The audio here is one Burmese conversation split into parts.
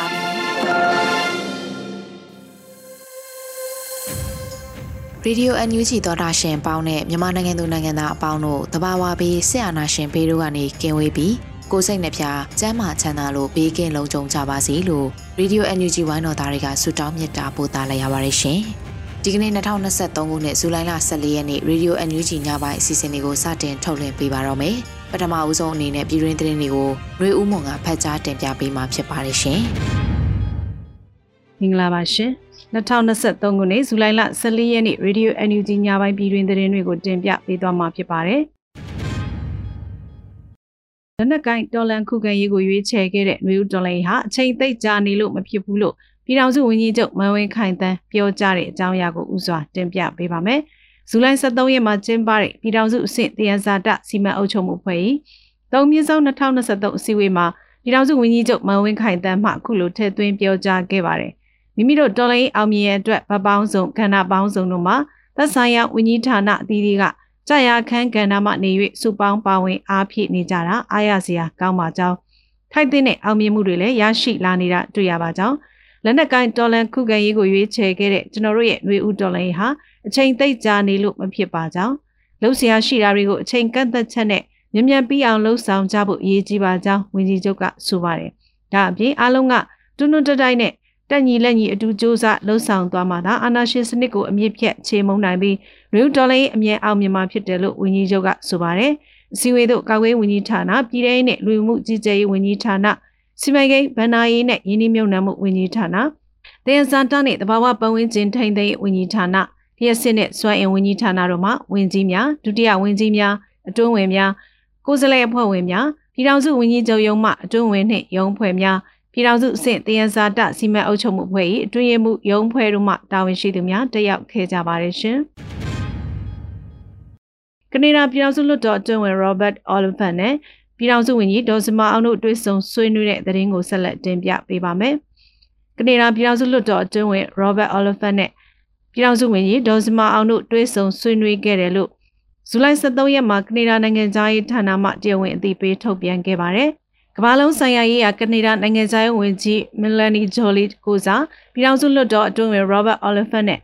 ါပြီ ရေဒီယို NUG သောတာရှင်ပေါင်းနဲ့မြန်မာနိုင်ငံသူနိုင်ငံသားအပေါင်းတို့တဘာဝပြီးဆရာနာရှင်ဘေးတို့ကနေကင်းဝေးပြီးကိုစိတ်နှပြကျမ်းမာချမ်းသာလို့ဘေးကင်းလုံခြုံကြပါစေလို့ရေဒီယို NUG ဝိုင်းတော်သားတွေကဆုတောင်းမြတ်တာပို့သလာရပါတယ်ရှင်။ဒီကနေ့2023ခုနှစ်ဇူလိုင်လ14ရက်နေ့ရေဒီယို NUG ညပိုင်းအစီအစဉ်လေးကိုစတင်ထုတ်လွှင့်ပေးပါတော့မယ်။ပထမအဦးဆုံးအနေနဲ့ပြည်တွင်းသတင်းတွေကိုຫນွေဦးမွန်ကဖတ်ကြားတင်ပြပေးမှာဖြစ်ပါတယ်ရှင်။ မင်္ဂလာပါရှင်2023ခုနှစ်ဇူလိုင်လ14ရက်နေ့ Radio NUG ညပိုင်းပြည်တွင်သတင်းတွေကိုတင်ပြပေးသွားမှာဖြစ်ပါတယ်လက်နက်ကိုင်တော်လန်ခုခံရေးကိုရွေးချယ်ခဲ့တဲ့ຫນွေဦးတော်လန်ဟာအချိန်သိပ်ကြာနေလို့မဖြစ်ဘူးလို့ပြည်ထောင်စုဝန်ကြီးချုပ်မန်ဝင်းခိုင်တန်းပြောကြားတဲ့အကြောင်းအရာကိုဥစွာတင်ပြပေးပါမယ်ဇူလိုင်23ရက်မှာကျင်းပတဲ့ပြည်ထောင်စုအဆင့်တရားစာတစီမံအုပ်ချုပ်မှုဖွဲ့၏သုံးမြင့်ဆောင်2023အစည်းအဝေးမှာပြည်ထောင်စုဝန်ကြီးချုပ်မန်ဝင်းခိုင်တန်းမှအခုလိုထည့်သွင်းပြောကြားခဲ့ပါတယ် မိမိတို့တော်လိုင်းအောင်မြင်ရအတွက်ဗပောင်းစုံကဏ္ဍပေါင်းစုံတို့မှာသက်ဆိုင်ရာဝန်ကြီးဌာနအသီးသီးကကြာရခန်းကဏ္ဍမှနေ၍စုပေါင်းပါဝင်အားဖြည့်နေကြတာအားရစရာကောင်းပါကြောင်းထိုက်တဲ့အောင်မြင်မှုတွေလည်းရရှိလာနေတာတွေ့ရပါကြောင်းလက်နက်ကိုင်တော်လန်ခုခံရေးကိုရွေးချယ်ခဲ့တဲ့ကျွန်တော်တို့ရဲ့ຫນွေဦးတော်လန်ရေးဟာအချိန်သိပ်ကြာနေလို့မဖြစ်ပါကြောင်းလှုပ်ရှားရှိတာတွေကိုအချိန်ကန့်သက်ချက်နဲ့မြန်မြန်ပြီးအောင်လှုပ်ဆောင်ကြဖို့အရေးကြီးပါကြောင်းဝန်ကြီးချုပ်ကဆိုပါတယ်။ဒါအပြင်အားလုံးကတွန်းတွန်းတိုက်တိုက်နဲ့ တက်ညီလက်ညီအတူစ조사လှုပ်ဆောင်သွားမှသာအာဏာရှင်စနစ်ကိုအမြင့်ဖြတ်ချေမှုန်းနိုင်ပြီးရီဒေါ်လာရဲ့အမြဲအောင်မြင်မှာဖြစ်တယ်လို့ဝန်ကြီးချုပ်ကဆိုပါတယ်။အစည်းအဝေးသို့ကာကွယ်ဝန်ကြီးဌာနပြည်ထောင်နဲ့လူမှုကြီးကြပ်ရေးဝန်ကြီးဌာနစီမံကိန်းဗဏ္ဍာရေးနဲ့ယင်းနှမြုံနှံမှုဝန်ကြီးဌာနတင်စန်တာနဲ့တဘာဝပတ်ဝန်းကျင်ထိန်းသိမ်းဝန်ကြီးဌာနလျှက်စစ်နဲ့စွမ်းအင်ဝန်ကြီးဌာနတို့မှဝန်ကြီးများဒုတိယဝန်ကြီးများအတွင်းဝင်များကိုယ်စားလှယ်အဖွဲ့ဝင်များပြည်ထောင်စုဝန်ကြီးချုပ်ရုံးမှအတွင်းဝင်နှင့်ရုံးဖွဲ့များ ပြည်ထောင်စုအဆင့်တယံဇာတစီမံအုပ်ချုပ်မှုဖွဲ့၏အတွင်းရမှုရုံးဖွဲ့တို့မှတာဝန်ရှိသူများတက်ရောက်ခဲ့ကြပါတယ်ရှင်။ကနေဒါပြည်ထောင်စုလွှတ်တော်အတွင်းဝင် Robert Oliphant နဲ့ပြည်ထောင်စုဝန်ကြီးဒေါ်စမအောင်တို့တွေ့ဆုံဆွေးနွေးတဲ့သတင်းကိုဆက်လက်တင်ပြပေးပါမယ်။ကနေဒါပြည်ထောင်စုလွှတ်တော်အတွင်းဝင် Robert Oliphant နဲ့ပြည်ထောင်စုဝန်ကြီးဒေါ်စမအောင်တို့တွေ့ဆုံဆွေးနွေးခဲ့တယ်လို့ဇူလိုင်23ရက်မှာကနေဒါနိုင်ငံသားရေးဌာနမှတရားဝင်အသိပေးထုတ်ပြန်ခဲ့ပါတယ် ကမ္ဘာလုံးဆိုင်ရာရေးရာကနေဒါနိုင်ငံခြားရေးဝန်ကြီးမီလနီဂျိုလီကိုစားပြည်ထောင်စုလွှတ်တော်အတွင်းဝင် Robert Oliphant နဲ့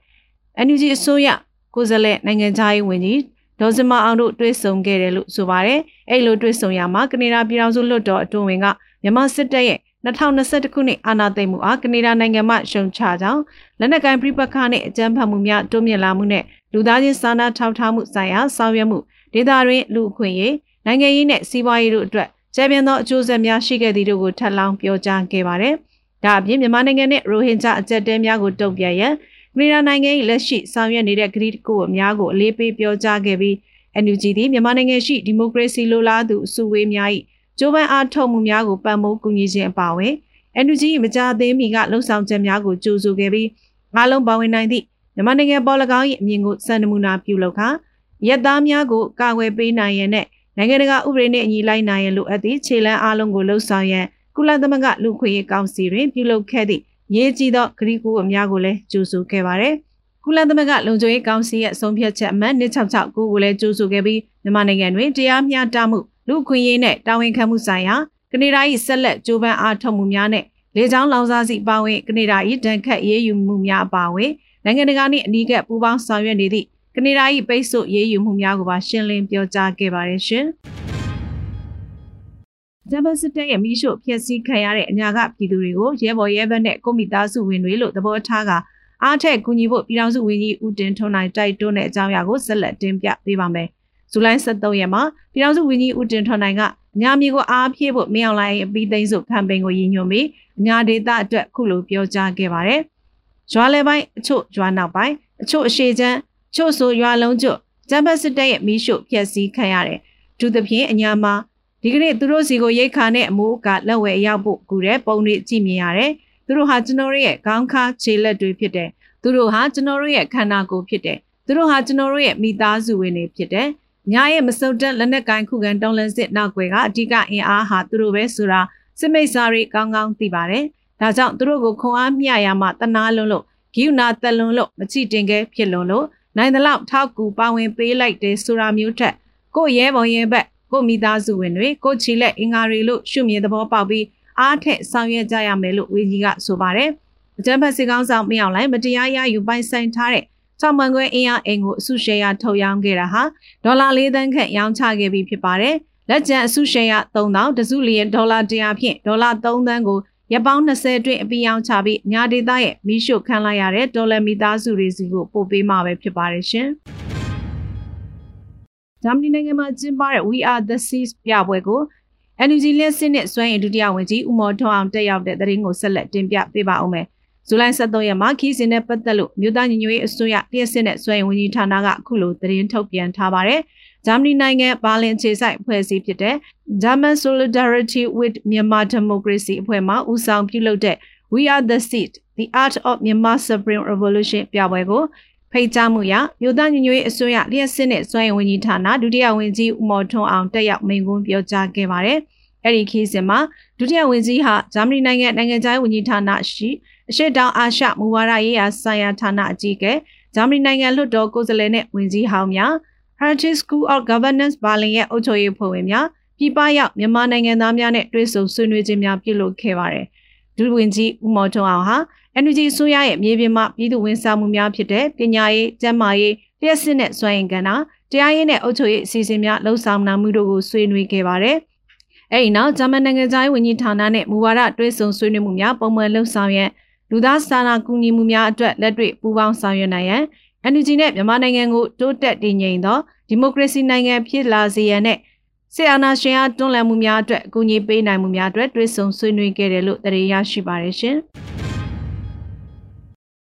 NUG အစိုးရကိုယ်စားလှယ်နိုင်ငံခြားရေးဝန်ကြီးဒေါ်စမအောင်တို့တွေ့ဆုံခဲ့တယ်လို့ဆိုပါတယ်။အဲ့လိုတွေ့ဆုံရမှာကနေဒါပြည်ထောင်စုလွှတ်တော်အတွင်းဝင်ကမြန်မာစစ်တပ်ရဲ့2021ခုနှစ်အာဏာသိမ်းမှုအားကနေဒါနိုင်ငံမှရှုံချကြောင်းလက်နက်ကိုင်ပြပခါနဲ့အကြမ်းဖက်မှုများတိုးမြင့်လာမှုနဲ့လူသားချင်းစာနာထောက်ထားမှုဆိုင်ရာဆောင်ရွက်မှုဒေသတွင်းလူအခွင့်အရေးနိုင်ငံရေးနဲ့စီးပွားရေးတို့အတွက် ကျယ်ပြန့်သောအကျိုးဆက်များရှိခဲ့သည်တို့ကိုထပ်လောင်းပြောကြားခဲ့ပါတယ်။ဒါအပြင်မြန်မာနိုင်ငံနဲ့ရိုဟင်ဂျာအကြက်တဲများကိုတုံ့ပြန်ရန်ပြည်나နိုင်ငံ၏လက်ရှိဆောင်ရွက်နေတဲ့ကတိတကိုအများကိုအလေးပေးပြောကြားခဲ့ပြီး NUG သည်မြန်မာနိုင်ငံရှိဒီမိုကရေစီလိုလားသူအစုဝေးများ၏ကြိုးပမ်းအားထုတ်မှုများကိုပံ့ပိုးကူညီခြင်းအပါအဝင် NUG ၏မကြာသေးမီကလှုံ့ဆော်ချက်များကိုကြိုးဆိုခဲ့ပြီးအားလုံးပါဝင်နိုင်သည့်မြန်မာနိုင်ငံပေါ်၎င်း၏အမြင်ကိုစံနမူနာပြုလုပ်ခါရက်သားများကိုကာကွယ်ပေးနိုင်ရန်နဲ့ နိုင်ငံတကာဥပဒေနဲ့အညီလိုက်နိုင်ရန်လိုအပ်သည့်ခြေလှမ်းအားလုံးကိုလှုပ်ဆောင်ရန်ကုလသမဂ္ဂလူခွင့်ရေးကောင်စီတွင်ပြုလုပ်ခဲ့သည့်ရေးကြီးသောဂရီကူအများကိုလည်းကြိုဆိုခဲ့ပါတယ်။ကုလသမဂ္ဂလုံခြုံရေးကောင်စီရဲ့ဆုံးဖြတ်ချက်အမှတ်266ကိုလည်းကြိုဆိုခဲ့ပြီးမြန်မာနိုင်ငံတွင်တရားမျှတမှုလူခွင့်ရေးနဲ့တာဝန်ခံမှုဆိုင်ရာကနေဒါ၏ဆက်လက်ကြိုးပမ်းအားထုတ်မှုများနဲ့လေကြောင်းလောင်စာဆီပါဝင်ကနေဒါ၏ဒဏ်ခတ်ရေးယူမှုများအပါအဝင်နိုင်ငံတကာနှင့်အနီးကပ်ပူးပေါင်းဆောင်ရွက်နေသည့် ကနေဒါ၏ပိတ်ဆို့ရေးယူမှုများကိုပါရှင်းလင်းပြောကြားခဲ့ပါတယ်ရှင်ဂျမ်ဘတ်စစ်တပ်ရဲ့မိရှုဖျက်ဆီးခံရတဲ့အညာကပြည်သူတွေကိုရဲဘော်ရဲဘက်နဲ့ကိုမိသားစုဝင်တွေလို့သဘောထားကအားထက်ကူညီဖို့ပြည်ထောင်စုဝန်ကြီးဦးတင်ထွန်းနိုင်တိုက်တွန်းတဲ့အကြောင်းအရာကိုဆက်လက်တင်ပြပေးပါမယ်။ဇူလိုင်23ရက်မှာပြည်ထောင်စုဝန်ကြီးဦးတင်ထွန်းနိုင်ကအများမျိုးကိုအားဖြည့်ဖို့မင်းအောင်လိုင်းအပြီးသိမ်းစုကမ်ပိန်းကိုရည်ညွှန်းပြီးအညာဒေသအတွက်ခုလိုပြောကြားခဲ့ပါတယ်။ရွာလဲပိုင်းအချို့ရွာနောက်ပိုင်းအချို့အရှိချမ်းအ ချို့ဆိုရွာလုံးကျွတ်ဂျမ်ဘတ်စစ်တပ်ရဲ့မီးရှို့ဖျက်ဆီးခံရတယ်။သူသဖြင့်အညာမှာဒီကနေ့သူတို့စီကိုရိတ်ခါနဲ့အမိုးကလက်ဝဲရောက်ဖို့ကူတဲ့ပုံတွေကြည့်မြင်ရတယ်။သူတို့ဟာကျွန်တော်တို့ရဲ့ခေါင်းခါခြေလက်တွေဖြစ်တယ်။သူတို့ဟာကျွန်တော်တို့ရဲ့ခန္ဓာကိုယ်ဖြစ်တယ်။သူတို့ဟာကျွန်တော်တို့ရဲ့မိသားစုဝင်တွေဖြစ်တယ်။ညာရဲ့မစုံတက်လက်နက်ကိုင်ခုခံတောင်းလန့်စစ်နောက်ွယ်ကအဓိကအင်အားဟာသူတို့ပဲဆိုတာစစ်မိတ်စာတွေကောင်းကောင်းသိပါတယ်။ဒါကြောင့်သူတို့ကိုခွန်အားမျှရမှတနာလုံးလို့ဂိူနာတက်လွန်လို့မချိတင်ခဲဖြစ်လွန်လို့ နိုင်တဲ့လောက်ထောက်ကူပါဝင်ပေးလိုက်တယ်ဆိုတာမျိုးထက်ကိုရဲဘော်ရဲဘက်ကိုမိသားစုဝင်တွေကိုချီလက်အင်္ဂါတွေလို့ရှုမြင်သဘောပေါက်ပြီးအားထက်ဆောင်ရွက်ကြရမယ်လို့ဝေကြီးကဆိုပါတယ်။အကြံဖက်စစ်ကောင်းဆောင်မင်းအောင်လိုင်းမတရားရယူပိုင်ဆိုင်ထားတဲ့၆မှန်ခွဲအင်အားအိမ်ကိုအစုရှယ်ယာထုတ်ရောင်းခဲ့တာဟာဒေါ်လာ၄သန်းခန့်ရောင်းချခဲ့ပြီးဖြစ်ပါတယ်။လက်ကျန်အစုရှယ်ယာ3000တစုလျင်ဒေါ်လာ100ဖြင့်ဒေါ်လာ3သန်းကို ရပောင်း20အတွင်းအပြီးအောင်ချပြီးညာဒေသရဲ့မီးရှို့ခံလိုက်ရတဲ့ဒေါ်လာမီသားစုတွေစီကိုပို့ပေးမှာပဲဖြစ်ပါတယ်ရှင်။ဂျာမနီနိုင်ငံမှာကျင်းပတဲ့ We Are the Seas ပြပွဲကို NUG လက်စစ်နဲ့စွမ်းရင်ဒုတိယဝန်ကြီးဦးမော်ထွန်းအောင်တက်ရောက်တဲ့သတင်းကိုဆက်လက်တင်ပြပေးပါဦးမယ်။ဇူလိုင်23ရက်မှာခီးစဉ်နဲ့ပတ်သက်လို့မြို့သားညီညွတ်ရေးအစိုးရလျှက်စစ်နဲ့စွမ်းရင်ဝန်ကြီးဌာနကအခုလိုသတင်းထုတ်ပြန်ထားပါတယ်။ ဂျာမနီနိုင်ငံဘာလင်ခြေဆိုင်အဖွဲ့အစည်းဖြစ်တဲ့ German Solidarity with Myanmar Democracy အဖွဲ့မှဦးဆောင်ပြုလုပ်တဲ့ We Are the Seed The Art of Myanmar Supreme Revolution ပြပွဲကိုဖိတ်ကြားမှုရမြို့သားညီညွတ်ရေးအစိုးရလျှက်စစ်နဲ့စွမ်းရင်ဝန်ကြီးဌာနဒုတိယဝန်ကြီးဦးမော်ထွန်းအောင်တက်ရောက်မိန့်ခွန်းပြောကြားခဲ့ပါတယ်။အဲ့ဒီခီးစဉ်မှာဒုတိယဝန်ကြီးဟာဂျာမနီနိုင်ငံနိုင်ငံခြားရေးဝန်ကြီးဌာနရှိအရှေ့တောင်အာရှမူဝါဒရေးရာဆိုင်ရာဌာနအကြီးအကဲဂျာမနီနိုင်ငံလွှတ်တော်ကိုယ်စားလှယ်နဲ့ဝန်ကြီးဟောင်းများ Heritage School of Governance ဘာလင်ရဲ့အုပ်ချုပ်ရေးဖွဲ့ဝင်များပြည်ပရောက်မြန်မာနိုင်ငံသားများနဲ့တွေ့ဆုံဆွေးနွေးခြင်းများပြုလုပ်ခဲ့ပါတယ်။ဒုဝန်ကြီးဦးမော်ထွန်းအောင်ဟာ NUG အစိုးရရဲ့မြေပြင်မှာပြည်သူဝန်ဆောင်မှုများဖြစ်တဲ့ပညာရေး၊ကျန်းမာရေး၊လျှက်စစ်နဲ့စွမ်းအင်ကဏ္ဍတရားရေးနဲ့အုပ်ချုပ်ရေးအစီအစဉ်များလှုပ်ဆောင်နိုင်မှုတို့ကိုဆွေးနွေးခဲ့ပါတယ်။အဲဒီနောက်ဂျာမန်နိုင်ငံသားဝန်ကြီးဌာနနဲ့မူဝါဒတွဲဆုံဆွေးနွေးမှုများပုံမှန်လှုပ်ဆောင်ရန်လူသားစာနာကူညီမှုများအတွက်လက်တွေ့ပူးပေါင်းဆောင်ရွက်နိုင်ရန် NUG နဲ့မြန်မာနိုင်ငံကိုတိုးတက်တည်ငြိမ်သောဒီမိုကရေစီနိုင်ငံဖြစ်လာစေရန်နဲ့ဆီအာနာရှင်အားတွန်းလှန်မှုများအတွက်အကူအညီပေးနိုင်မှုများအတွက်တွဲဆုံဆွေးနွေးခဲ့တယ်လို့တရေရရှိပါတယ်ရှင်။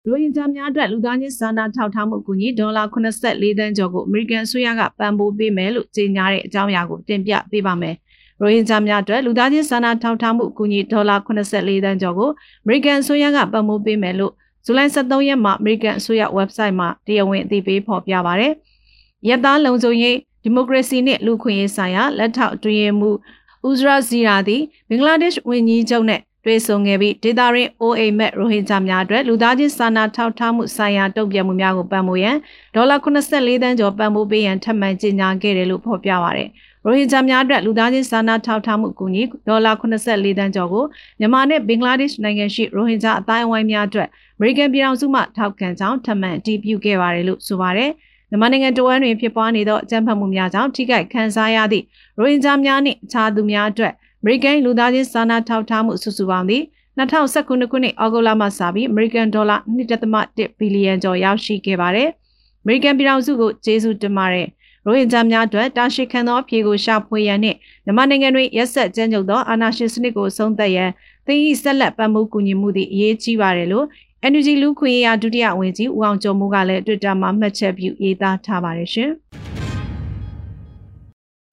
ရိုဟင်ဂျာများအတွက်လူသားချင်းစာနာထောက်ထားမှုအကူအညီဒေါ်လာ84သန်းကျော်ကိုအမေရိကန်အစိုးရကပံ့ပိုးပေးမယ်လို့ကြေညာတဲ့အကြောင်းအရာကိုတင်ပြပေးပါမယ်။ရိုဟင်ဂျာများအတွက်လူသားချင်းစာနာထောက်ထားမှုအကူအညီဒေါ်လာ84သန်းကျော်ကိုအမေရိကန်အစိုးရကပံ့ပိုးပေးမယ်လို့ ဇူလိုင်23ရက်မှာအမေရိကန်အစိုးရ website မှာတရားဝင်အသိပေးဖော်ပြပါရယ်။ရသားလုံခြုံရေးဒီမိုကရေစီနဲ့လူခွင့်ရေးဆိုင်ရာလက်ထောက်အတွင်းမှုဥဇရာဇီရာသည်ဘင်္ဂလားဒေ့ရှ်ဝန်ကြီးချုပ်နဲ့တွေ့ဆုံခဲ့ပြီးဒေတာရင်း OA မဲ့ရိုဟင်ဂျာများအတွက်လူသားချင်းစာနာထောက်ထားမှုဆိုင်ရာတုံ့ပြန်မှုများကိုပံ့ပိုးရန်ဒေါ်လာ84သန်းကျော်ပံ့ပိုးပေးရန်ထပ်မံကြေညာခဲ့တယ်လို့ဖော်ပြပါရယ် ရိုဟင်ဂျာများအတွက်လူသားချင်းစာနာထောက်ထားမှုအကူအညီဒေါ်လာ84သန်းကျော်ကိုမြန်မာနဲ့ဘင်္ဂလားဒေ့ရှ်နိုင်ငံရှိရိုဟင်ဂျာအတိုင်းအဝိုင်းများအတွက်အမေရိကန်ပြည်ထောင်စုမှထောက်ခံကြောင်းထပ်မံအတည်ပြုခဲ့ပါတယ်လို့ဆိုပါတယ်မြန်မာနိုင်ငံတဝန်းတွင်ဖြစ်ပွားနေသောအကြမ်းဖက်မှုများကြောင့်ထိခိုက်ခံစားရသည့်ရိုဟင်ဂျာများနှင့်အခြားသူများအတွက်အမေရိကန်လူသားချင်းစာနာထောက်ထားမှုစုစုပေါင်းသည့်2019ခုနှစ်ဩဂုတ်လမှစပြီးအမေရိကန်ဒေါ်လာ1.1ဘီလီယံကျော်ရောက်ရှိခဲ့ပါတယ်။အမေရိကန်ပြည်ထောင်စုကိုကျေးဇူးတင်ပါတယ်။ ရိုဟင်ဂျာများအတွက်တာရှိခံသောဖြေကိုရှာဖွေရန်နှင့်မြန်မာနိုင်ငံတွင်ရက်ဆက်ကြမ်းကြုတ်သောအာဏာရှင်စနစ်ကိုဆုံးသက်ရန်သင်၏ဆက်လက်ပံ့ပိုးကူညီမှုသည်အရေးကြီးပါတယ်လို့ NUG လူခွင့်ရဒုတိယဝန်ကြီးဦးအောင်ကျော်မိုးကလည်း Twitter မှာမှတ်ချက်ပြုရေးသားထားပါတယ်ရှင်။